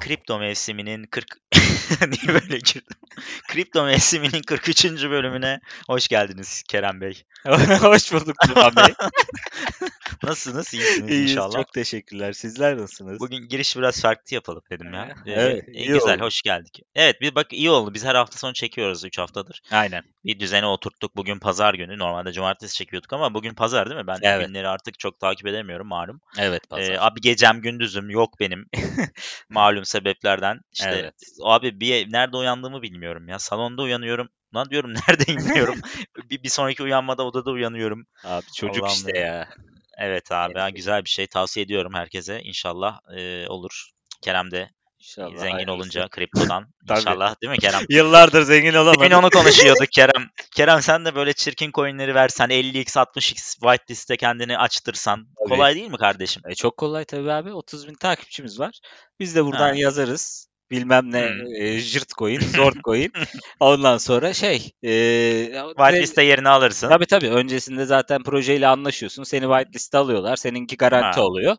Kripto mevsiminin 40 Niye böyle girdim? Kripto mevsiminin 43. bölümüne hoş geldiniz Kerem Bey. Hoş bulduk Tufan Bey. Nasılsınız? İyisiniz İyiyiz, inşallah. çok teşekkürler. Sizler nasılsınız? Bugün giriş biraz farklı yapalım dedim ya. Ee, Evet, e, iyi güzel, oldu. hoş geldik. Evet, bir bak iyi oldu. Biz her hafta sonu çekiyoruz 3 haftadır. Aynen. Bir düzene oturttuk. Bugün pazar günü. Normalde cumartesi çekiyorduk ama bugün pazar değil mi? Ben Evet. günleri artık çok takip edemiyorum malum. Evet Ee, pazar. abi gecem gündüzüm yok benim. malum sebeplerden. İşte Evet. abi bir nerede uyandığımı bilmiyorum ya. Salonda uyanıyorum. Lan diyorum neredeyim bilmiyorum. bir, bir sonraki uyanmada odada uyanıyorum. Abi çocuk Allah'ım işte ya. Evet abi Evet. güzel bir şey tavsiye ediyorum herkese. İnşallah e, olur. Kerem de İnşallah. zengin olunca kriptodan. Tabii. İnşallah değil mi Kerem? Yıllardır zengin olamadım. onu konuşuyorduk Kerem. Kerem sen de böyle çirkin coinleri versen 50x 60x whitelist'te kendini açtırsan Tabii. kolay değil mi kardeşim? E, çok kolay tabii abi. 30 bin takipçimiz var. Biz de buradan Ha. yazarız. Bilmem ne Hmm. e, jırt coin, zort coin. Ondan sonra şey. E, Whitelist'te yerini alırsın. Tabii tabii. Öncesinde zaten projeyle anlaşıyorsun. Seni whitelist'e alıyorlar. Seninki garanti Ha. oluyor.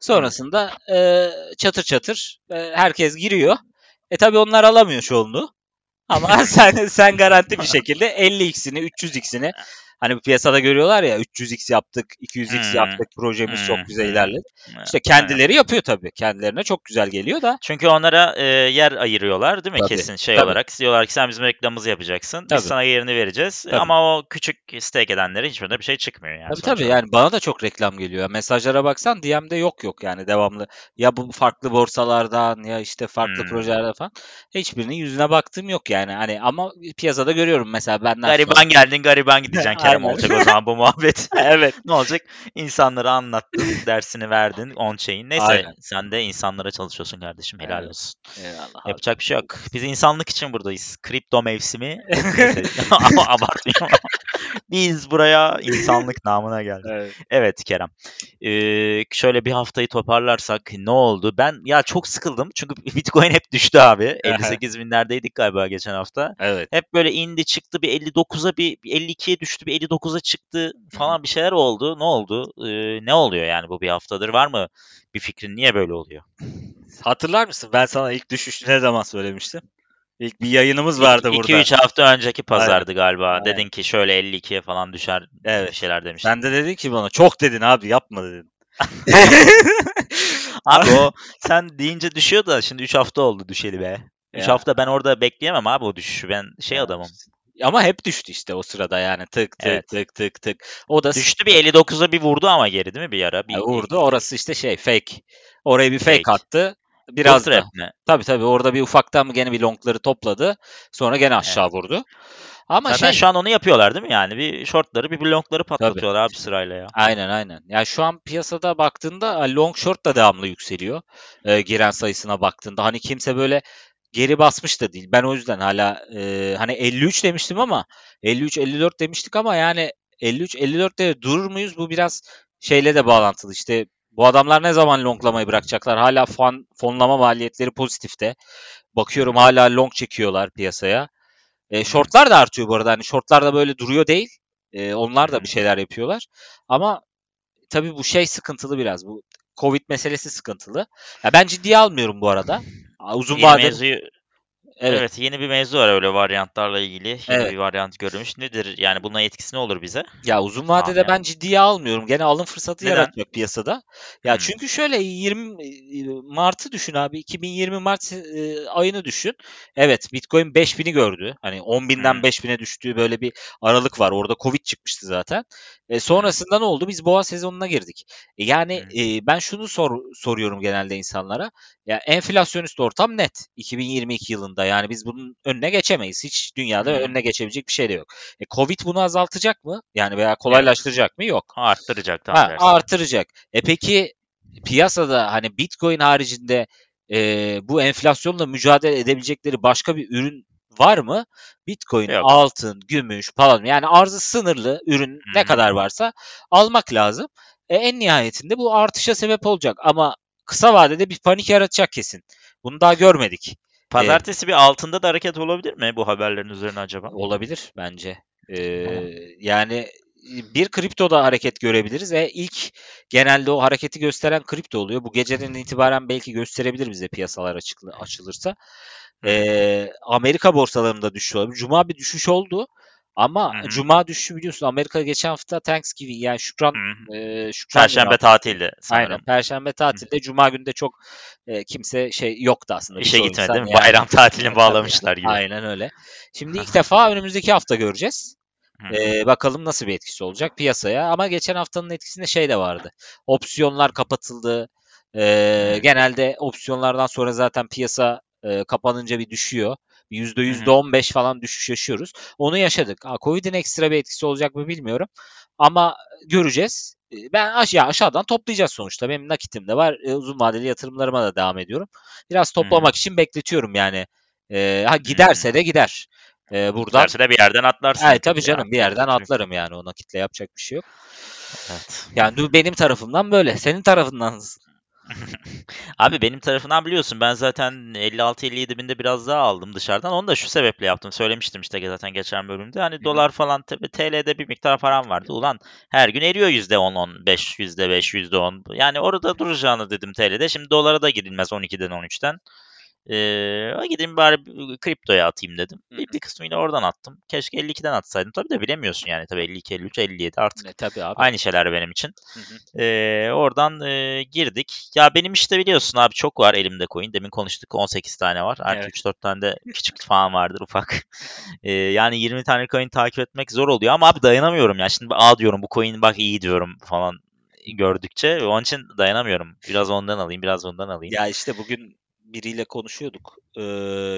Sonrasında e, çatır çatır e, herkes giriyor. E tabii onlar alamıyor çoğunluğu. Ama sen sen garanti bir şekilde 50x'ini, 300x'ini hani piyasada görüyorlar ya 300x yaptık, 200x Hmm. yaptık, projemiz Hmm. çok güzel ilerledi. Evet. İşte kendileri yapıyor tabii. Kendilerine çok güzel geliyor da. Çünkü onlara e, yer ayırıyorlar değil mi Tabii, kesin şey tabii. olarak. Diyorlar ki sen bizim reklamımızı yapacaksın. Tabii. Biz sana yerini vereceğiz. Tabii. Ama o küçük stake edenlere hiçbirinde bir şey çıkmıyor yani. Tabii sonuç tabii yani bana da çok reklam geliyor. Mesajlara baksan DM'de yok yok yani devamlı. Ya bu farklı borsalardan ya işte farklı Hmm. projelerden falan. Hiçbirinin yüzüne baktığım yok yani. Hani ama piyasada görüyorum mesela benden sonra- Gariban geldin gariban gideceksin Kerem Aynen. olacak o zaman bu muhabbet. evet. ne olacak? İnsanlara anlattın, dersini verdin on şeyin. Neyse Aynen. sen de insanlara çalışıyorsun kardeşim. Helal Evet. olsun. Eyvallah abi. Yapacak bir şey yok. Biz insanlık için buradayız. Kripto mevsimi. Ama abartmayayım. Biz buraya insanlık namına geldik. Evet. Evet Kerem. Ee, şöyle bir haftayı toparlarsak ne oldu? Ben ya çok sıkıldım çünkü Bitcoin hep düştü abi. 58 binlerdeydik galiba geçen hafta. Evet. Hep böyle indi çıktı bir 59'a bir bir 52'ye düştü bir 59'a çıktı falan bir şeyler oldu. Ne oldu? Ee, ne oluyor yani bu bir haftadır? Var mı bir fikrin? Niye böyle oluyor? Hatırlar mısın? Ben sana ilk düşüşü ne zaman söylemiştim? İlk bir yayınımız vardı burada. 2-3 hafta önceki pazardı galiba. Aynen. Dedin ki şöyle 52'ye falan düşer Evet. şeyler demiştin. Sen de dedin ki bana çok dedin abi yapma dedin. Abi o sen deyince düşüyor da şimdi 3 hafta oldu düşeli be. 3 Ya. hafta ben orada bekleyemem abi o düşüşü. Ben şey adamım. Ama hep düştü işte o sırada yani tık tık Evet. tık tık tık. O da Düştü bir 59'a bir vurdu ama geri değil mi bir ara? Bir, Ya vurdu. Orası işte şey fake. Oraya bir fake, Fake. attı. Biraz da. Tabii tabii orada bir ufaktan mı gene bir longları topladı. Sonra gene aşağı vurdu. Ama Zaten şey şu an onu yapıyorlar değil mi yani? Bir shortları bir longları patlatıyorlar abi sırayla ya. aynen aynen. Ya şu an piyasada baktığında long short da devamlı yükseliyor. Ee, giren sayısına baktığında hani kimse böyle geri basmış da değil. Ben o yüzden hala e, hani 53 demiştim ama 53 54 demiştik ama yani 53 54'te durur muyuz? Bu biraz şeyle de bağlantılı. İşte bu adamlar ne zaman longlamayı bırakacaklar? Hala fon, fonlama maliyetleri pozitifte. Bakıyorum hala long çekiyorlar piyasaya. E, shortlar da artıyor bu arada. Hani shortlar da böyle duruyor değil. E, onlar da bir şeyler yapıyorlar. Ama tabii bu şey sıkıntılı biraz. Bu Covid meselesi sıkıntılı. Ya ben ciddiye almıyorum bu arada. Aa, Uzun vadeli. Evet. evet. yeni bir mevzu var öyle varyantlarla ilgili. Yeni Evet. bir varyant görülmüş. Nedir yani bunun etkisi ne olur bize? Ya uzun vadede yani. ben ciddiye almıyorum. Gene alım fırsatı Neden? yaratacak piyasada. Ya Hmm. çünkü şöyle 20 e, Mart'ı düşün abi. 2020 Mart e, ayını düşün. Evet Bitcoin 5000'i gördü. Hani 10.000'den Hmm. 5000'e düştüğü böyle bir aralık var. Orada Covid çıkmıştı zaten. E, sonrasında ne oldu? Biz boğa sezonuna girdik. E, yani Hmm. e, ben şunu sor, soruyorum genelde insanlara. Ya enflasyonist ortam net. 2022 yılında yani biz bunun önüne geçemeyiz. Hiç dünyada Hmm. önüne geçebilecek bir şey de yok. E, Covid bunu azaltacak mı? Yani veya kolaylaştıracak mı? Yok. Arttıracak tam Ha, tersine. artıracak. E peki piyasada hani Bitcoin haricinde e, bu enflasyonla mücadele edebilecekleri başka bir ürün var mı? Bitcoin, Yok. altın, gümüş, falan yani arzı sınırlı ürün ne Hı hı. kadar varsa almak lazım. E, en nihayetinde bu artışa sebep olacak ama kısa vadede bir panik yaratacak kesin. Bunu daha görmedik. Pazartesi bir altında da hareket olabilir mi bu haberlerin üzerine acaba? Olabilir bence. Ee, yani bir kriptoda hareket görebiliriz ve ilk genelde o hareketi gösteren kripto oluyor. Bu geceden itibaren belki gösterebilir bize piyasalar açıklı, açılırsa. Ee, Amerika borsalarında düşüş olabilir. Cuma bir düşüş oldu. Ama Hı hı. Cuma düşüşü biliyorsun Amerika geçen hafta Thanksgiving yani Şükran e, Şükran Perşembe Bayramı. tatildi sanırım. Aynen. Perşembe tatilde Cuma günde çok e, kimse şey yoktu aslında. İşe Birçoğu gitmedi değil mi? yani- Bayram tatilini bağlamışlar gibi. Aynen öyle. Şimdi ilk defa önümüzdeki hafta göreceğiz. Ee, bakalım nasıl bir etkisi olacak piyasaya. Ama geçen haftanın etkisinde şey de vardı. Opsiyonlar kapatıldı. Ee, genelde opsiyonlardan sonra zaten piyasa e, kapanınca bir düşüyor. Yüzde yüzde on beş falan düşüş yaşıyoruz. Onu yaşadık. Covid'in ekstra bir etkisi olacak mı bilmiyorum. Ama göreceğiz. Ee, Ben aşağı aşağıdan toplayacağız sonuçta. Benim nakitim de var. Ee, uzun vadeli yatırımlarıma da devam ediyorum. Biraz toplamak için bekletiyorum yani. Ee, ha giderse de gider. Ee, buradan Derse de bir yerden atlarsın. Evet tabii Ya, canım bir yerden yapacak bir yok. atlarım yani o nakitle yapacak bir şey yok. Evet. Yani benim tarafımdan böyle. Senin tarafından? Abi benim tarafından biliyorsun ben zaten 56-57 binde biraz daha aldım dışarıdan. Onu da şu sebeple yaptım. Söylemiştim işte zaten geçen bölümde. Hani hı. dolar falan tabii TL'de bir miktar param vardı. Ulan her gün eriyor %10, %15, %5, %10. Yani orada duracağını dedim TL'de. Şimdi dolara da girilmez 12'den 13'ten. Ee, gideyim bari kriptoya atayım dedim. Bir, bir kısmıyla oradan attım. Keşke 52'den atsaydım. Tabii de bilemiyorsun yani. Tabii 52, 53, 57 artık. Ne tabii abi. Aynı şeyler benim için. Hı hı. Ee, oradan e, girdik. Ya benim işte biliyorsun abi çok var elimde coin. Demin konuştuk 18 tane var. Artı Evet. 3-4 tane de küçük falan vardır ufak. Ee, yani 20 tane coin takip etmek zor oluyor ama abi dayanamıyorum ya. Şimdi aa diyorum bu coin bak iyi diyorum falan gördükçe. Onun için dayanamıyorum. Biraz ondan alayım, biraz ondan alayım. Ya işte bugün biriyle konuşuyorduk. Ee,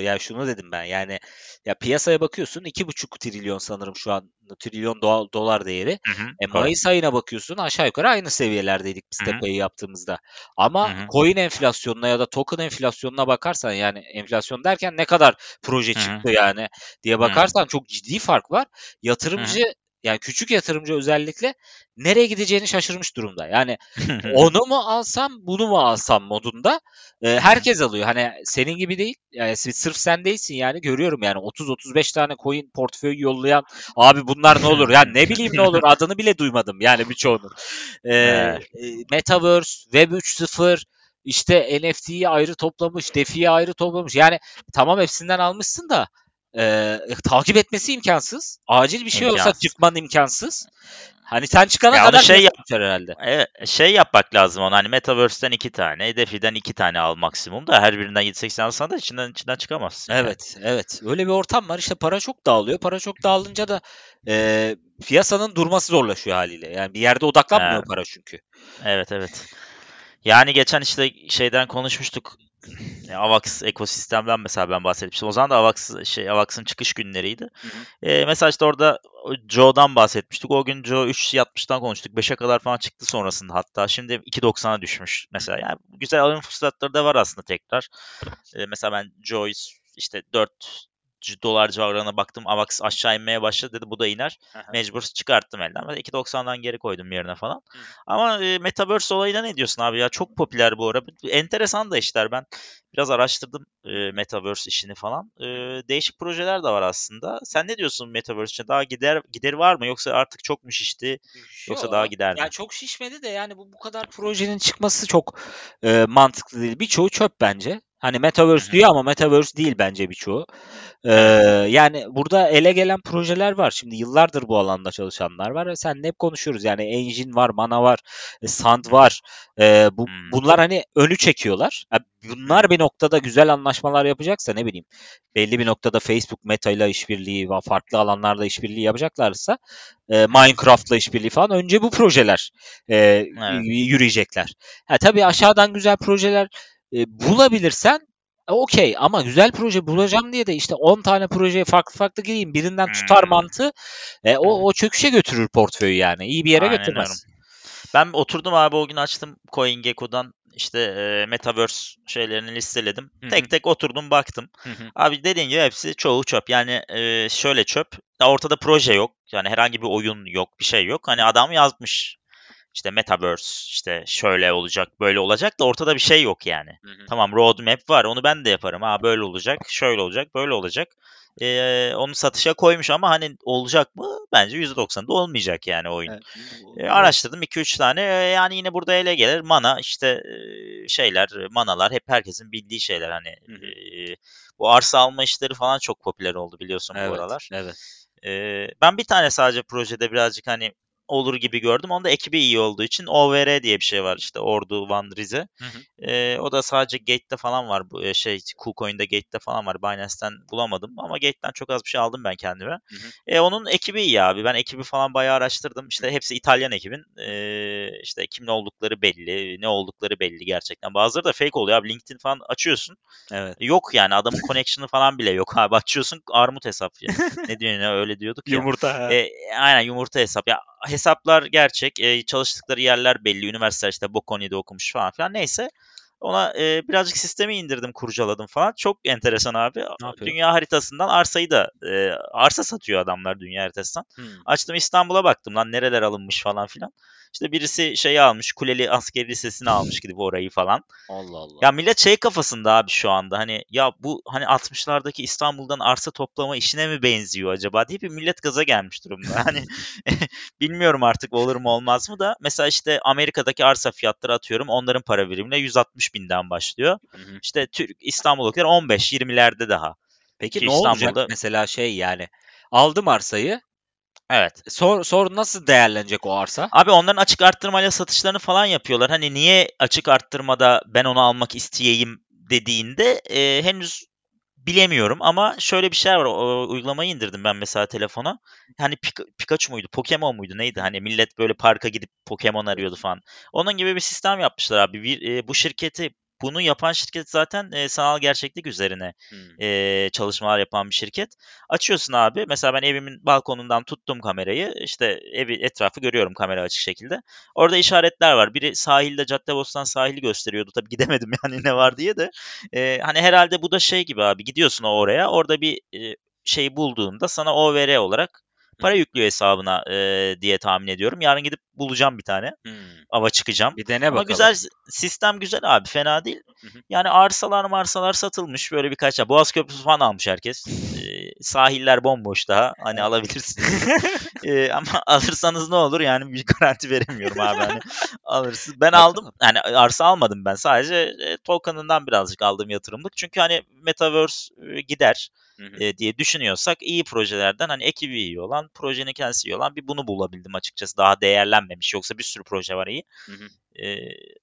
yani şunu dedim ben yani ya piyasaya bakıyorsun 2,5 trilyon sanırım şu an trilyon dolar, dolar değeri. Hı hı, E. Mayıs ayına bakıyorsun aşağı yukarı aynı seviyelerdeydik biz Hı hı. tepeyi yaptığımızda. Ama Hı hı. coin enflasyonuna ya da token enflasyonuna bakarsan yani enflasyon derken ne kadar proje Hı hı. çıktı yani diye Hı. bakarsan çok ciddi fark var. Yatırımcı yani küçük yatırımcı özellikle nereye gideceğini şaşırmış durumda. Yani onu mu alsam bunu mu alsam modunda e, herkes alıyor. Hani senin gibi değil. Yani sırf sen değilsin yani görüyorum yani 30-35 tane coin portföy yollayan abi bunlar ne olur? Yani ne bileyim ne olur adını bile duymadım yani birçoğunun. E, e, Metaverse, Web 3.0 işte NFT'yi ayrı toplamış, DeFi'yi ayrı toplamış. Yani tamam hepsinden almışsın da e, takip etmesi imkansız. Acil bir şey olsa İmkansız. çıkman imkansız. Hani sen çıkana Ya kadar şey şey herhalde. Evet, şey yapmak lazım onu hani Metaverse'den iki tane, Defi'den iki tane al maksimum da her birinden 7-80 alsan da içinden içinden çıkamazsın. yani. Evet, evet. Öyle bir ortam var. İşte para çok dağılıyor. Para çok dağılınca da e, piyasanın durması zorlaşıyor haliyle. Yani bir yerde odaklanmıyor Evet. para çünkü. Evet evet. Yani geçen işte şeyden konuşmuştuk. E, Avax ekosistemden mesela ben bahsetmiştim. O zaman da Avax şey Avax'ın çıkış günleriydi. Hı hı. E, mesela işte orada Joe'dan bahsetmiştik. O gün Joe 3.60'dan konuştuk. 5'e kadar falan çıktı sonrasında hatta. Şimdi 2.90'a düşmüş mesela. Yani güzel alım fırsatları da var aslında tekrar. E, mesela ben Joe'yu işte 4 dolar civarlarına baktım. Avax aşağı inmeye başladı dedi. Bu da iner. Aha. Mecbur çıkarttım elden. Ben 2.90'dan geri koydum yerine falan. Hı. Ama e, Metaverse olayına ne diyorsun abi ya? Çok popüler bu ara. Enteresan da işler. Ben biraz araştırdım e, Metaverse işini falan. E, değişik projeler de var aslında. Sen ne diyorsun Metaverse için? Daha gider gider var mı? Yoksa artık çok mu şişti? Yoksa Yo, daha gider mi? Ya çok şişmedi de yani bu bu kadar projenin çıkması çok e, mantıklı değil. Birçoğu çöp bence. Hani Metaverse diyor ama Metaverse değil bence birçoğu. Ee, yani burada ele gelen projeler var. Şimdi yıllardır bu alanda çalışanlar var. Sen hep konuşuyoruz. Yani Engine var, Mana var, e, Sand var. Ee, bu, bunlar hani önü çekiyorlar. Ha, bunlar bir noktada güzel anlaşmalar yapacaksa ne bileyim belli bir noktada Facebook Meta ile işbirliği ve farklı alanlarda işbirliği yapacaklarsa e, Minecraft'la işbirliği falan önce bu projeler e, Evet. yürüyecekler. Ha, tabii aşağıdan güzel projeler e, bulabilirsen e, okey ama güzel proje bulacağım diye de işte 10 tane projeye farklı farklı gireyim birinden tutar Hmm. mantığı e, o, o çöküşe götürür portföyü yani. İyi bir yere Aynen götürmez. Ben oturdum abi o gün açtım CoinGecko'dan işte e, Metaverse şeylerini listeledim. Hı hı. Tek tek oturdum baktım. Hı hı. Abi dediğin gibi hepsi çoğu çöp. Yani e, şöyle çöp. Ortada proje yok. Yani herhangi bir oyun yok, bir şey yok. Hani adam yazmış. İşte metaverse işte şöyle olacak böyle olacak da ortada bir şey yok yani. Hı hı. Tamam roadmap var onu ben de yaparım. Ha böyle olacak şöyle olacak böyle olacak. Ee, onu satışa koymuş ama hani olacak mı? Bence %90'da olmayacak yani oyun. Evet. E, araştırdım 2-3 tane. Yani yine burada ele gelir. Mana işte şeyler, manalar hep herkesin bildiği şeyler. Hani Hı hı. e, bu arsa alma işleri falan çok popüler oldu biliyorsun bu Evet, aralar. evet. E, ben bir tane sadece projede birazcık hani olur gibi gördüm. Onda ekibi iyi olduğu için OVR diye bir şey var işte Ordu Van Rize. Hı hı. E, o da sadece Gate'de falan var. Bu e, şey KuCoin'de Gate'de falan var. Binance'ten bulamadım ama Gate'den çok az bir şey aldım ben kendime. Hı hı. E, onun ekibi iyi abi. Ben ekibi falan bayağı araştırdım. İşte hepsi İtalyan ekibin. E, işte kim oldukları belli, ne oldukları belli gerçekten. Bazıları da fake oluyor abi. LinkedIn falan açıyorsun. Evet. Yok yani adamın connection'ı falan bile yok abi. Açıyorsun armut hesap. Ne diyorsun ya öyle diyorduk ya. Yumurta. E, aynen yumurta hesap. Ya hesaplar gerçek. E, çalıştıkları yerler belli. Üniversiteler işte Bocconi'de okumuş falan filan. Neyse. Ona e, birazcık sistemi indirdim, kurcaladım falan. Çok enteresan abi. Dünya haritasından arsayı da e, arsa satıyor adamlar dünya haritasından. Hmm. Açtım İstanbul'a baktım lan nereler alınmış falan filan. İşte birisi şeyi almış, Kuleli Askeri Lisesi'ni almış gidip orayı falan. Allah Allah. Ya millet şey kafasında abi şu anda hani ya bu hani 60'lardaki İstanbul'dan arsa toplama işine mi benziyor acaba diye bir millet gaza gelmiş durumda. Hani bilmiyorum artık olur mu olmaz mı da mesela işte Amerika'daki arsa fiyatları atıyorum onların para birimine 160 binden başlıyor. Hı hı. İşte Türk İstanbul'dakiler 15-20'lerde daha. Peki Ki ne olacak İstanbul'da- mesela şey yani aldım arsayı Evet. sor, sor nasıl değerlenecek o arsa? Abi onların açık arttırmayla satışlarını falan yapıyorlar. Hani niye açık arttırmada ben onu almak isteyeyim dediğinde e, henüz bilemiyorum ama şöyle bir şey var. O, uygulamayı indirdim ben mesela telefona. Hani Pika- Pikachu muydu, Pokemon muydu neydi? Hani millet böyle parka gidip Pokemon arıyordu falan. Onun gibi bir sistem yapmışlar abi. Bir, e, bu şirketi bunu yapan şirket zaten e, sanal gerçeklik üzerine Hmm. e, çalışmalar yapan bir şirket. Açıyorsun abi. Mesela ben evimin balkonundan tuttum kamerayı. İşte evi etrafı görüyorum kamera açık şekilde. Orada işaretler var. Biri sahilde Caddebostan sahili gösteriyordu. Tabii gidemedim yani ne var diye de. E, hani herhalde bu da şey gibi abi. Gidiyorsun oraya. Orada bir e, şey bulduğunda sana OVR olarak para yüklüyor hesabına e, diye tahmin ediyorum. Yarın gidip bulacağım bir tane. Hmm. Ava çıkacağım. Bir dene Ama bakalım. güzel sistem güzel abi fena değil. Hı hı. Yani arsalar marsalar satılmış böyle birkaç ya Boğaz Köprüsü falan almış herkes. Ee, sahiller bomboş daha hani alabilirsiniz. Ee, ama alırsanız ne olur yani bir garanti veremiyorum abi hani alırsınız. Ben aldım yani arsa almadım ben sadece e, token'ından birazcık aldığım yatırımlık. Çünkü hani Metaverse e, gider Hı hı. e, diye düşünüyorsak iyi projelerden hani ekibi iyi olan, projenin kendisi iyi olan bir bunu bulabildim açıkçası. Daha değerlenmemiş. Yoksa bir sürü proje var iyi. Hı hı. E,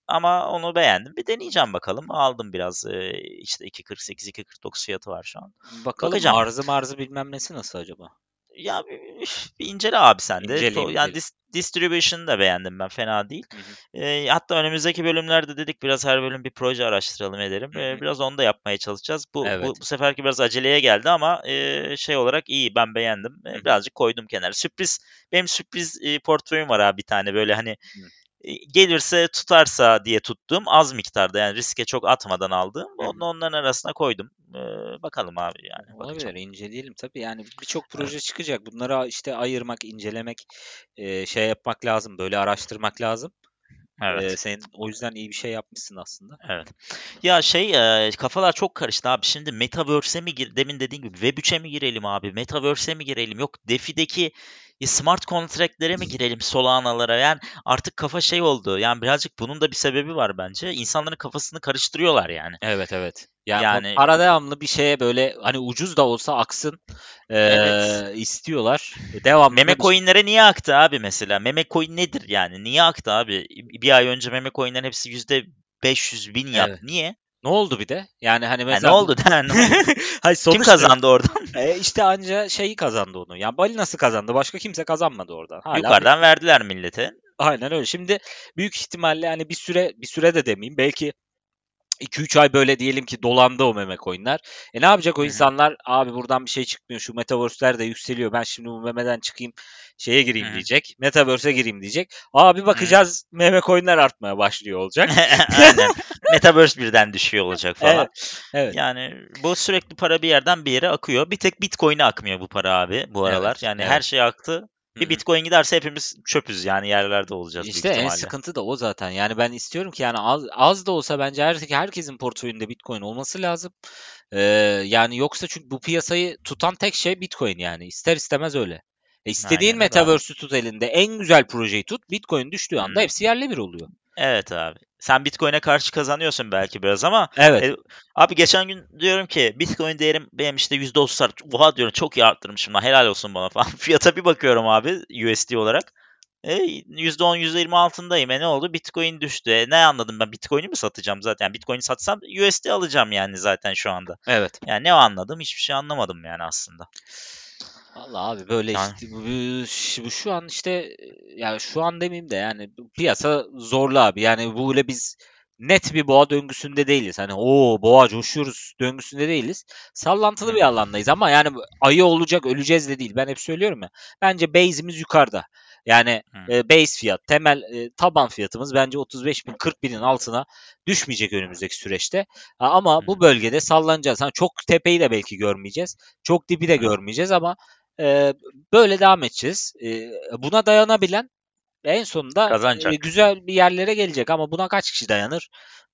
ama onu beğendim. Bir deneyeceğim bakalım. Aldım biraz. E, işte 2.48, 2.49 fiyatı var şu an. Bakalım Bakacağım. arzı marzı bilmem nesi nasıl acaba? Ya bir, bir incele abi sen de. İnceleyeyim, To- yani dis- distribution'ı da beğendim ben. Fena değil. Hı hı. E, hatta önümüzdeki bölümlerde dedik biraz her bölüm bir proje araştıralım edelim. Hı E, hı. biraz onu da yapmaya çalışacağız. Bu, Evet. bu, bu seferki biraz aceleye geldi ama e, şey olarak iyi. Ben beğendim. E, birazcık koydum kenara. Sürpriz. Benim sürpriz e, portföyüm var abi bir tane böyle hani Hı. E, gelirse tutarsa diye tuttuğum az miktarda yani riske çok atmadan hı. Onu onların arasına koydum. E, bakalım abi yani. Olabilir Bakacağım. inceleyelim tabii yani birçok proje çıkacak bunları işte ayırmak incelemek e, şey yapmak lazım böyle araştırmak lazım. Evet. E, sen o yüzden iyi bir şey yapmışsın aslında. Evet. Ya şey e, kafalar çok karıştı abi. Şimdi Metaverse'e mi gir demin dediğin gibi Web 3'e mi girelim abi? Metaverse'e mi girelim? Yok DeFi'deki e, smart contract'lere mi girelim Solana'lara? Yani artık kafa şey oldu. Yani birazcık bunun da bir sebebi var bence. İnsanların kafasını karıştırıyorlar yani. Evet evet. Yani, Yani- para devamlı bir şeye böyle hani ucuz da olsa aksın e, Evet. istiyorlar. Devamlı Meme da bir- coin'lere niye aktı abi mesela? Meme coin nedir yani? Niye aktı abi? Bir ay önce meme coin'lerin hepsi yüzde 500 bin yaptı. Evet. Niye? Ne oldu bir de? Yani hani Ha, mesela ne oldu? ne oldu? Hayır, Kim sonuçta- kazandı oradan? E, işte anca şeyi kazandı onu. Yani Balinası kazandı. Başka kimse kazanmadı oradan. Hala Yukarıdan verdiler millete. Aynen öyle. Şimdi büyük ihtimalle hani bir süre bir süre de demeyeyim. Belki 2-3 ay böyle diyelim ki dolandı o meme coinler. E ne yapacak o Hı hı. insanlar? Abi buradan bir şey çıkmıyor. Şu metaverse'ler de yükseliyor. Ben şimdi bu memeden çıkayım şeye gireyim Hı hı. diyecek. Metaverse'e gireyim diyecek. Abi bakacağız meme coinler artmaya başlıyor olacak. Aynen. Metaverse birden düşüyor olacak falan. Evet. Evet. Yani bu sürekli para bir yerden bir yere akıyor. Bir tek Bitcoin'e akmıyor bu para abi bu Evet, aralar. Yani evet. her şey aktı. Bir Bitcoin giderse hepimiz çöpüz yani yerlerde olacağız İşte en sıkıntı da o zaten. Yani ben istiyorum ki yani az, az da olsa bence her, herkesin portföyünde Bitcoin olması lazım. Ee, yani yoksa çünkü bu piyasayı tutan tek şey Bitcoin yani. İster istemez öyle. E istediğin Aynen metaverse'ü tut elinde. En güzel projeyi tut. Bitcoin düştüğü anda Hı. hepsi yerle bir oluyor. Evet abi. Sen Bitcoin'e karşı kazanıyorsun belki biraz ama Evet. E, abi geçen gün diyorum ki Bitcoin değerim benim işte %30 art. Oha diyorum çok iyi arttırmışım lan helal olsun bana falan. Fiyata bir bakıyorum abi USD olarak. E, %10 %20 altındayım. E ne oldu? Bitcoin düştü. E, ne anladım ben? Bitcoin'i mi satacağım zaten? Bitcoin'i satsam USD alacağım yani zaten şu anda. Evet. Yani ne anladım? Hiçbir şey anlamadım yani aslında. Vallahi abi böyle Yani- işte bu, bu- bu şu an işte yani şu an demeyeyim de yani bu piyasa zorlu abi. Yani böyle biz net bir boğa döngüsünde değiliz. Hani o boğa coşuyoruz döngüsünde değiliz. Sallantılı bir alandayız ama yani bu ayı olacak öleceğiz de değil. Ben hep söylüyorum ya. Bence base'imiz yukarıda. Yani Hı. e, base fiyat, temel e, taban fiyatımız bence 35 bin 40 binin altına düşmeyecek önümüzdeki süreçte. Ha, ama bu Hı. bölgede sallanacağız. Ha, çok tepeyi de belki görmeyeceğiz. Çok dibi de Hı. görmeyeceğiz ama e, böyle devam edeceğiz. E, buna dayanabilen en sonunda Kazanacak. e, güzel bir yerlere gelecek ama buna kaç kişi dayanır?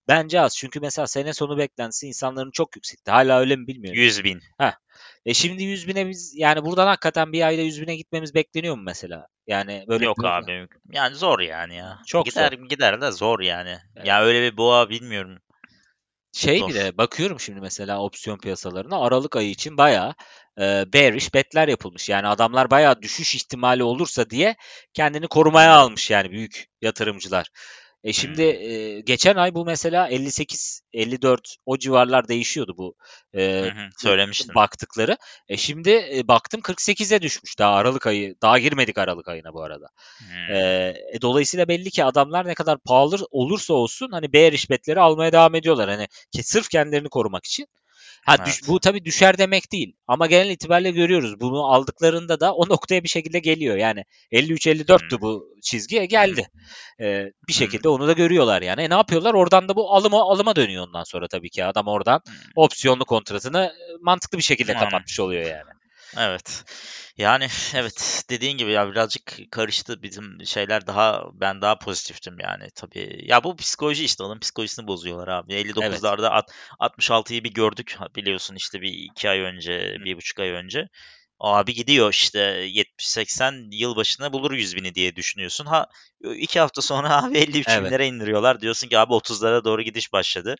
Bence az. Çünkü mesela sene sonu beklentisi insanların çok yüksekti. Hala öyle mi bilmiyorum. 100 bin. E şimdi 100 bine biz yani buradan hakikaten bir ayda 100 bine gitmemiz bekleniyor mu mesela? Yani böyle Yok abi. Yani zor yani ya. Çok gider, Gider de zor yani. Evet. Ya öyle bir boğa bilmiyorum. Şey Zor. bile bakıyorum şimdi mesela opsiyon piyasalarına Aralık ayı için bayağı e, bearish betler yapılmış. Yani adamlar bayağı düşüş ihtimali olursa diye kendini korumaya almış yani büyük yatırımcılar. E şimdi e, geçen ay bu mesela 58 54 o civarlar değişiyordu bu e, Hı hı, söylemiştin. baktıkları. E şimdi e, baktım 48'e düşmüş daha Aralık ayı. Daha girmedik Aralık ayına bu arada. Hmm. E, e, dolayısıyla belli ki adamlar ne kadar pahalı olursa olsun hani bearish betleri almaya devam ediyorlar. Hani ki sırf kendilerini korumak için. Ha düş- Evet. bu tabii düşer demek değil. Ama genel itibariyle görüyoruz. Bunu aldıklarında da o noktaya bir şekilde geliyor. Yani 53-54'tü Hmm. bu çizgiye geldi. E, bir şekilde onu da görüyorlar yani. E, ne yapıyorlar? Oradan da bu alıma alıma dönüyor ondan sonra tabii ki. Adam oradan Hmm. opsiyonlu kontratını e, mantıklı bir şekilde Aynen. kapatmış oluyor yani. Evet. Yani evet dediğin gibi ya birazcık karıştı bizim şeyler daha ben daha pozitiftim yani tabii. Ya bu psikoloji işte onun psikolojisini bozuyorlar abi. 59'larda at- 66'yı bir gördük biliyorsun işte bir iki ay önce, bir buçuk ay önce. Abi gidiyor işte 70-80 yılbaşına bulur 100 bini diye düşünüyorsun. Ha iki hafta sonra abi 53 Evet. binlere indiriyorlar. Diyorsun ki abi 30'lara doğru gidiş başladı.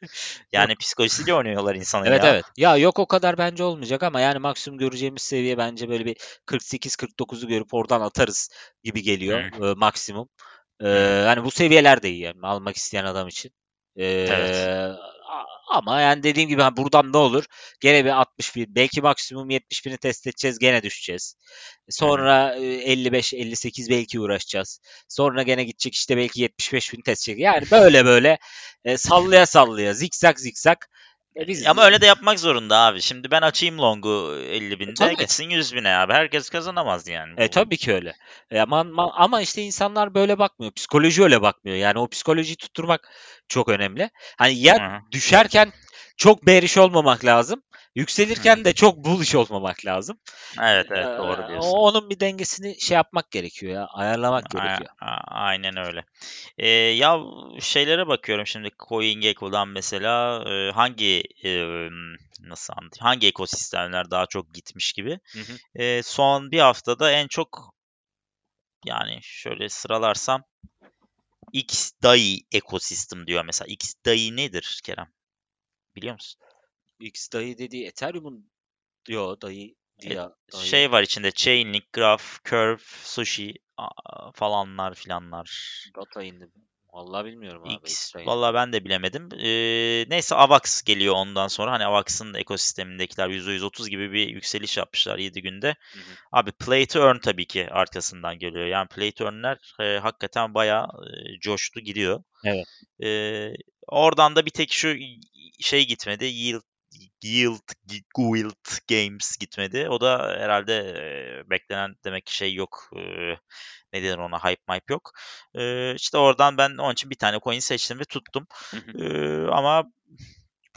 Yani psikolojisiyle oynuyorlar insanın Evet ya. evet. Ya yok o kadar bence olmayacak ama yani maksimum göreceğimiz seviye bence böyle bir 48-49'u görüp oradan atarız gibi geliyor e, maksimum. E, hani bu seviyeler de iyi yani almak isteyen adam için. E, Evet. Ama yani dediğim gibi ha, buradan ne olur? Gene bir 61 belki maksimum 70 bini test edeceğiz gene düşeceğiz. Sonra e, 55-58 belki uğraşacağız. Sonra gene gidecek işte belki 75 bin test edecek. Yani böyle böyle e, sallaya sallaya zikzak zikzak. E, biz Ama öyle de yapmak zorunda abi. Şimdi ben açayım longu 50 binde tabii. gitsin 100 bine abi. Herkes kazanamaz yani. E tabii ki öyle. E, ama, ama, işte insanlar böyle bakmıyor. Psikoloji öyle bakmıyor. Yani o psikolojiyi tutturmak çok önemli. Hani ya Hı hı. düşerken çok bearish olmamak lazım. Yükselirken Hı. de çok bullish olmamak lazım. Evet evet Ee, doğru diyorsun. Onun bir dengesini şey yapmak gerekiyor ya. Ayarlamak A- gerekiyor. a- aynen öyle. Ee, ya şeylere bakıyorum şimdi CoinGecko'dan mesela e, hangi e, nasıl anlatayım hangi ekosistemler daha çok gitmiş gibi. Hı hı. E, son bir haftada en çok yani şöyle sıralarsam XDAI ekosistem diyor mesela. XDAI nedir Kerem? Biliyor musun? X dayı dediği Ethereum'un diyor dayı diye. dayı. Şey var içinde Chainlink, Graph, Curve, Sushi falanlar filanlar. Data indi. Vallahi bilmiyorum abi. X. Vallahi ben de bilemedim. Ee, neyse Avax geliyor ondan sonra. Hani Avax'ın ekosistemindekiler %130 gibi bir yükseliş yapmışlar 7 günde. Hı hı. Abi Play to Earn tabii ki arkasından geliyor. Yani Play to Earn'ler e, hakikaten bayağı e, coştu gidiyor. Evet. Ee, oradan da bir tek şu şey gitmedi. Yield Yield, Guild Games gitmedi. O da herhalde e, beklenen demek ki şey yok. E, ne denir ona? Hype mype yok. E, işte oradan ben onun için bir tane coin seçtim ve tuttum. E, ama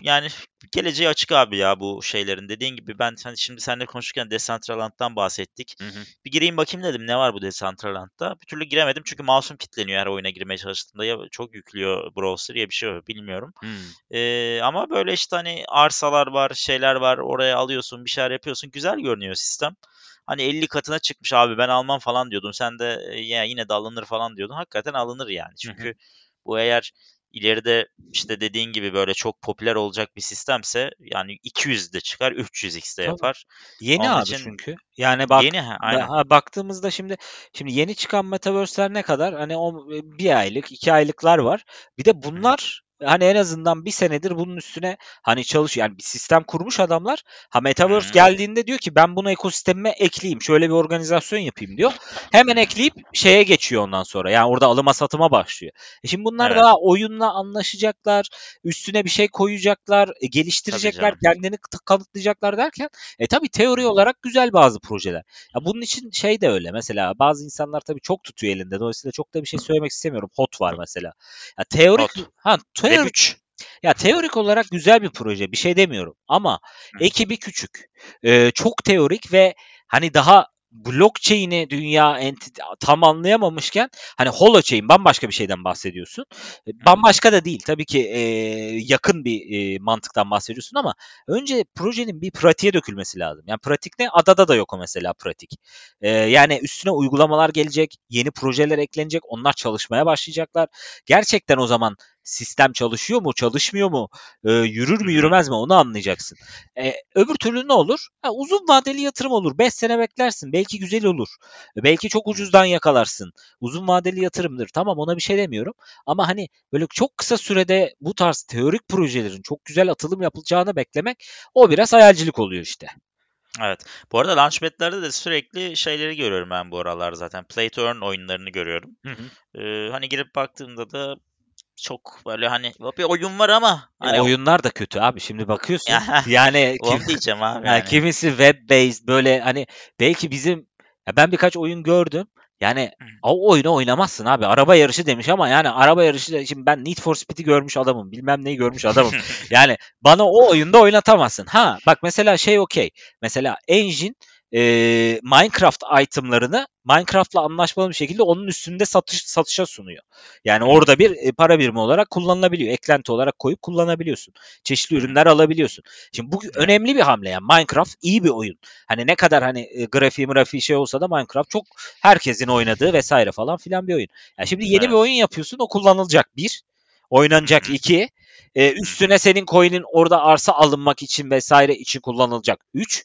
yani geleceği açık abi ya bu şeylerin. Dediğin gibi ben hani şimdi seninle konuşurken Decentraland'dan bahsettik. Hı hı. Bir gireyim bakayım dedim ne var bu Decentraland'da. Bir türlü giremedim çünkü mouse'um kilitleniyor her oyuna girmeye çalıştığımda. Ya çok yüklüyor browser ya bir şey bilmiyorum. Hmm. Ee, ama böyle işte hani arsalar var, şeyler var. Oraya alıyorsun, bir şeyler yapıyorsun. Güzel görünüyor sistem. Hani 50 katına çıkmış abi ben almam falan diyordun. Sen de e, ya yine de alınır falan diyordun. Hakikaten alınır yani. Çünkü bu eğer ileride işte dediğin gibi böyle çok popüler olacak bir sistemse yani 200 de çıkar 300x de Tabii. yapar. Yeni Onun abi için çünkü. Yani bak Yeni ha, aynen. ha, baktığımızda şimdi şimdi yeni çıkan metaverse'ler ne kadar? Hani o bir aylık, iki aylıklar var. Bir de bunlar hani en azından bir senedir bunun üstüne hani çalışıyor. Yani bir sistem kurmuş adamlar. Ha Metaverse Hı. geldiğinde diyor ki ben bunu ekosistemime ekleyeyim. Şöyle bir organizasyon yapayım diyor. Hemen ekleyip şeye geçiyor ondan sonra. Yani orada alıma satıma başlıyor. E şimdi bunlar Evet. daha oyunla anlaşacaklar. Üstüne bir şey koyacaklar. e, geliştirecekler. Kendini kanıtlayacaklar derken e tabii teori olarak güzel bazı projeler. Ya bunun için şey de öyle. Mesela bazı insanlar tabii çok tutuyor elinde. Dolayısıyla çok da bir şey söylemek istemiyorum. Hot var mesela. Ya teorik Hot. ha Web teorik 3. ya teorik olarak güzel bir proje. Bir şey demiyorum. Ama ekibi küçük. Ee, çok teorik ve hani daha blockchain'i dünya enti- tam anlayamamışken hani holochain bambaşka bir şeyden bahsediyorsun. E, Bambaşka da değil. Tabii ki e, yakın bir e, mantıktan bahsediyorsun ama önce projenin bir pratiğe dökülmesi lazım. Yani pratik ne? Adada da yok o mesela pratik. E, yani üstüne uygulamalar gelecek, yeni projeler eklenecek, onlar çalışmaya başlayacaklar. Gerçekten o zaman sistem çalışıyor mu, çalışmıyor mu, e, yürür mü, yürümez mi onu anlayacaksın. E, öbür türlü ne olur? Ha, uzun vadeli yatırım olur. 5 sene beklersin. Belki güzel olur. E, Belki çok ucuzdan yakalarsın. Uzun vadeli yatırımdır. Tamam ona bir şey demiyorum. Ama hani böyle çok kısa sürede bu tarz teorik projelerin çok güzel atılım yapılacağını beklemek o biraz hayalcilik oluyor işte. Evet. Bu arada Launchpad'lerde de sürekli şeyleri görüyorum ben bu aralar zaten. Play to earn oyunlarını görüyorum. Hı hı. Ee, hani girip baktığımda da çok böyle hani bir oyun var ama E, hani oyunlar da kötü abi. Şimdi bakıyorsun. Ya, yani kim- diyeceğim abi yani. kimisi web based böyle hani belki bizim ya ben birkaç oyun gördüm. Yani o oyunu oynamazsın abi. Araba yarışı demiş ama yani araba yarışı da- şimdi ben Need for Speed'i görmüş adamım. Bilmem neyi görmüş adamım. yani bana o oyunda oynatamazsın. Ha bak mesela şey okey. Mesela Engine e, Minecraft itemlarını Minecraft'la anlaşmalı bir şekilde onun üstünde satış satışa sunuyor. Yani orada bir e, para birimi olarak kullanılabiliyor. Eklenti olarak koyup kullanabiliyorsun. Çeşitli ürünler alabiliyorsun. Şimdi bu önemli bir hamle yani. Minecraft iyi bir oyun. Hani ne kadar hani e, grafiği grafiği şey olsa da Minecraft çok herkesin oynadığı vesaire falan filan bir oyun. Yani şimdi yeni Evet. bir oyun yapıyorsun o kullanılacak bir. Oynanacak iki. E, üstüne senin coin'in orada arsa alınmak için vesaire için kullanılacak üç.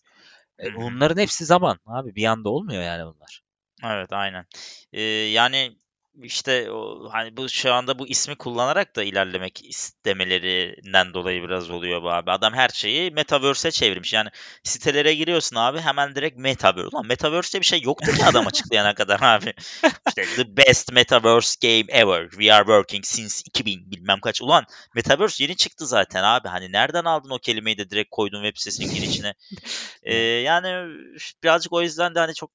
E, bunların hepsi zaman abi bir anda olmuyor yani bunlar. Evet aynen. Ee, yani işte o, hani bu şu anda bu ismi kullanarak da ilerlemek istemelerinden dolayı biraz oluyor bu abi. Adam her şeyi metaverse'e çevirmiş. Yani sitelere giriyorsun abi hemen direkt metaverse. Ulan metaverse'te bir şey yoktu ki adam açıklayana kadar abi. İşte the best metaverse game ever. We are working since 2000 bilmem kaç. Ulan metaverse yeni çıktı zaten abi. Hani nereden aldın o kelimeyi de direkt koydun web sitesinin girişine. Ee, yani birazcık o yüzden de hani çok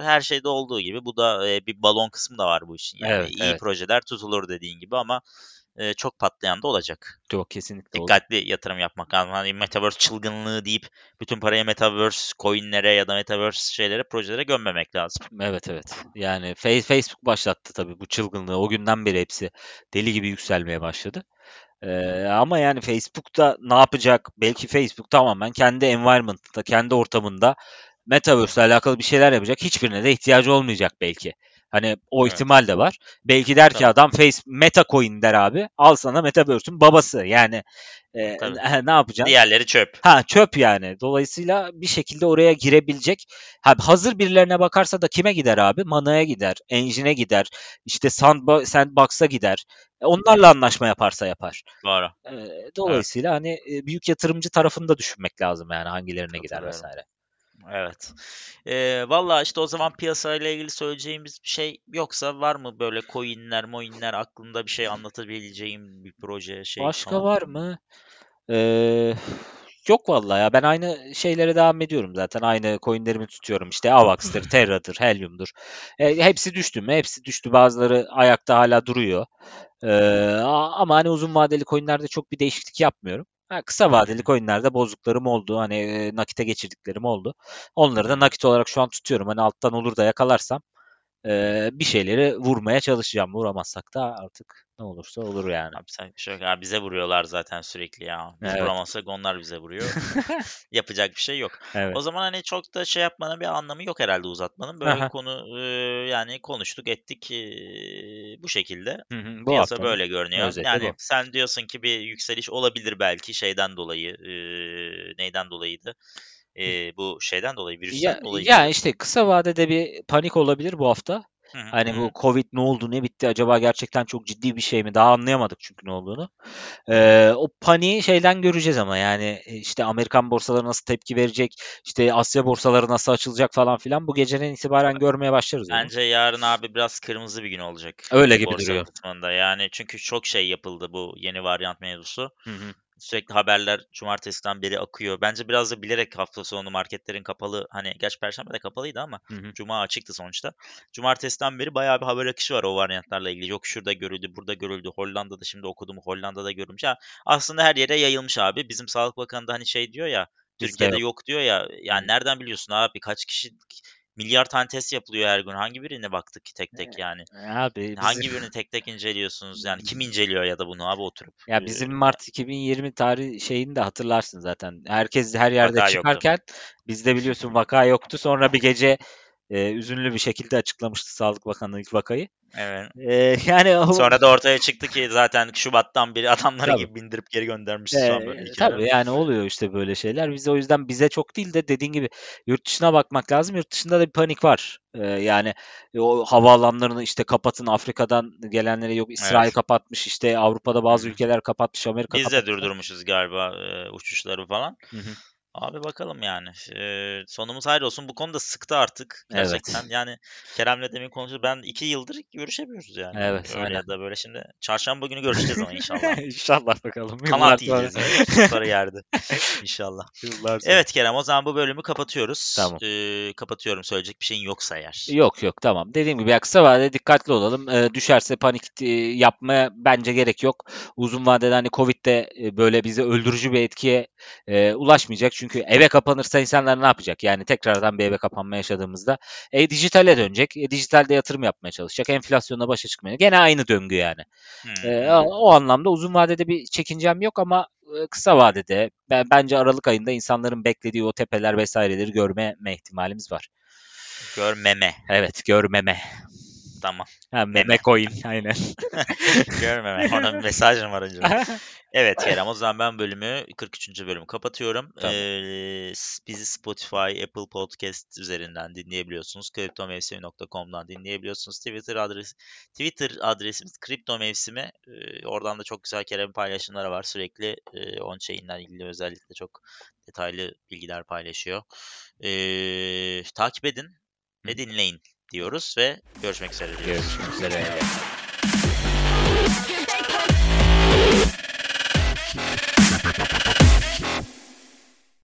her şeyde olduğu gibi bu da e, bir balon kısmı da var bu işin. Yani Evet, iyi evet. projeler tutulur dediğin gibi ama e, çok patlayan da olacak. Yok kesinlikle olur. Dikkatli yatırım yapmak lazım. Hani metaverse çılgınlığı deyip bütün parayı metaverse coinlere ya da metaverse şeylere projelere gömmemek lazım. Evet evet. Yani Facebook başlattı tabii bu çılgınlığı. O günden beri hepsi deli gibi yükselmeye başladı. Ee, ama yani Facebook'ta ne yapacak? Belki Facebook tamamen kendi environment'ında, kendi ortamında Metaverse ile alakalı bir şeyler yapacak. Hiçbirine de ihtiyacı olmayacak belki. Hani o Evet. ihtimal de var. Belki der ki Tabii. adam Face Meta Coin der abi. Al sana Metaverse'ün babası. Yani e, Tabii. ne yapacaksın? Diğerleri çöp. Ha çöp yani. Dolayısıyla bir şekilde oraya girebilecek. Ha, hazır birilerine bakarsa da kime gider abi? Mana'ya gider, Engine'e gider, işte Sandbo- Sandbox'a gider. E, Onlarla anlaşma yaparsa yapar. Doğru. E, dolayısıyla hani e, büyük yatırımcı tarafını da düşünmek lazım yani hangilerine gider Katılıyorum. vesaire. Evet. Ee, Valla işte o zaman piyasayla ilgili söyleyeceğimiz bir şey yoksa var mı böyle coinler, moinler aklında bir şey anlatabileceğim bir proje şey Başka falan? var mı? Ee, yok vallahi ya ben aynı şeylere devam ediyorum zaten. Aynı coinlerimi tutuyorum. İşte Avax'tır, Terra'dır, Helium'dur. E, hepsi düştü mü? Hepsi düştü. Bazıları ayakta hala duruyor. A- ama hani uzun vadeli coinlerde çok bir değişiklik yapmıyorum. Ha, kısa vadeli coinlerde bozduklarım oldu. Hani e, nakite geçirdiklerim oldu. Onları da nakit olarak şu an tutuyorum. Hani alttan olur da yakalarsam e, bir şeyleri vurmaya çalışacağım. Vuramazsak da artık ne olursa olur yani. Yapacak bir şey yok. Abi bize vuruyorlar zaten sürekli ya. Biz Evet. vuramazsak onlar bize vuruyor. Yapacak bir şey yok. Evet. O zaman hani çok da şey yapmanın bir anlamı yok herhalde uzatmanın. Böyle Aha. konu e, yani konuştuk ettik e, bu şekilde. Hı hı, bu Piyasa böyle görünüyor. özeti Yani bu. sen diyorsun ki bir yükseliş olabilir belki şeyden dolayı. e, neyden dolayıydı? E, bu şeyden dolayı, virüsten Ya, dolayı. ya işte kısa vadede bir panik olabilir bu hafta. Hı hı, Hani bu. Covid ne oldu ne bitti acaba gerçekten çok ciddi bir şey mi? Daha anlayamadık çünkü ne olduğunu. Ee, o paniği şeyden göreceğiz ama yani e, işte Amerikan borsaları nasıl tepki verecek, işte Asya borsaları nasıl açılacak falan filan bu geceden itibaren görmeye başlarız. Bence yarın abi biraz kırmızı bir gün olacak. Öyle gibi duruyor. kısmında. Yani çünkü çok şey yapıldı bu yeni varyant mevzusu. Hı hı. Sürekli haberler cumartesiden beri akıyor. Bence biraz da bilerek hafta sonu marketlerin kapalı. Hani gerçi perşembe de kapalıydı ama Hı hı. cuma açıktı sonuçta. Cumartesiden beri bayağı bir haber akışı var o varyantlarla ilgili. Yok şurada görüldü, burada görüldü. Hollanda'da şimdi okudum. Hollanda'da görülmüş. Ya aslında her yere yayılmış abi. Bizim Sağlık Bakanı da hani şey diyor ya Türkiye'de yok. yok diyor ya. Yani nereden biliyorsun abi? Kaç kişi milyar tane test yapılıyor her gün. Hangi birine baktık ki tek tek yani? Abi bizim, Hangi birini tek tek inceliyorsunuz? Yani kim inceliyor ya da bunu abi oturup? ya bizim Mart 2020 tarih şeyini de hatırlarsın zaten. Herkes her yerde Vaka yoktu. çıkarken bizde biliyorsun vaka yoktu. Sonra bir gece e, üzünlü bir şekilde açıklamıştı Sağlık Bakanı ilk vakayı. Evet. E, yani o, Sonra da ortaya çıktı ki zaten Şubat'tan beri adamları Tabii. gibi bindirip geri Ee, falan böyle ülkelere. tabii yani oluyor işte böyle şeyler. Biz o yüzden bize çok değil de dediğin gibi yurt dışına bakmak lazım. Yurt dışında da bir panik var. Ee, yani o havaalanlarını işte kapatın Afrika'dan gelenleri yok İsrail Evet. kapatmış işte Avrupa'da bazı ülkeler kapatmış Amerika Biz de kapatmış. durdurmuşuz galiba e, uçuşları falan. Hı hı. Abi bakalım yani. Ee, sonumuz hayır olsun. Bu konuda sıktı artık Evet. gerçekten. Yani Kerem'le demin konuşuyoruz. Ben iki yıldır görüşemiyoruz yani. Evet, Öyle aynen. ya da böyle şimdi. Çarşamba günü görüşeceğiz ama inşallah. İnşallah bakalım. Kanat sonra. Yani. Çocukları yerde. İnşallah. Yıllar sonra. Evet Kerem o zaman bu bölümü kapatıyoruz. Tamam. Ee, kapatıyorum. Söyleyecek bir şeyin yoksa eğer. Yok yok tamam. Dediğim gibi ya kısa vadede dikkatli olalım. Ee, düşerse panik yapmaya bence gerek yok. Uzun vadede hani Covid'de e, böyle bize öldürücü bir etkiye e, ulaşmayacak. Çünkü eve kapanırsa insanlar ne yapacak? Yani tekrardan bir eve kapanma yaşadığımızda e, dijitale dönecek. E, dijitalde yatırım yapmaya çalışacak. Enflasyonla başa çıkmaya. Gene aynı döngü yani. Hmm. E, o, anlamda uzun vadede bir çekincem yok ama e, kısa vadede ben, bence Aralık ayında insanların beklediği o tepeler vesaireleri görme ihtimalimiz var. Görmeme. Evet görmeme. Tamam. Ha, meme Meme. coin aynen. Görmeme. Orada bir mesaj mı var acaba? Evet Kerem o zaman ben bölümü 43. bölümü kapatıyorum. Tamam. Ee, bizi Spotify, Apple Podcast üzerinden dinleyebiliyorsunuz. Kriptomevsimi.com'dan dinleyebiliyorsunuz. Twitter adresi Twitter adresimiz Kripto Mevsimi. Ee, oradan da çok güzel Kerem paylaşımları var. Sürekli e, on chain'le ilgili özellikle çok detaylı bilgiler paylaşıyor. Ee, takip edin ve dinleyin diyoruz ve görüşmek üzere diyoruz. Görüşmek üzere.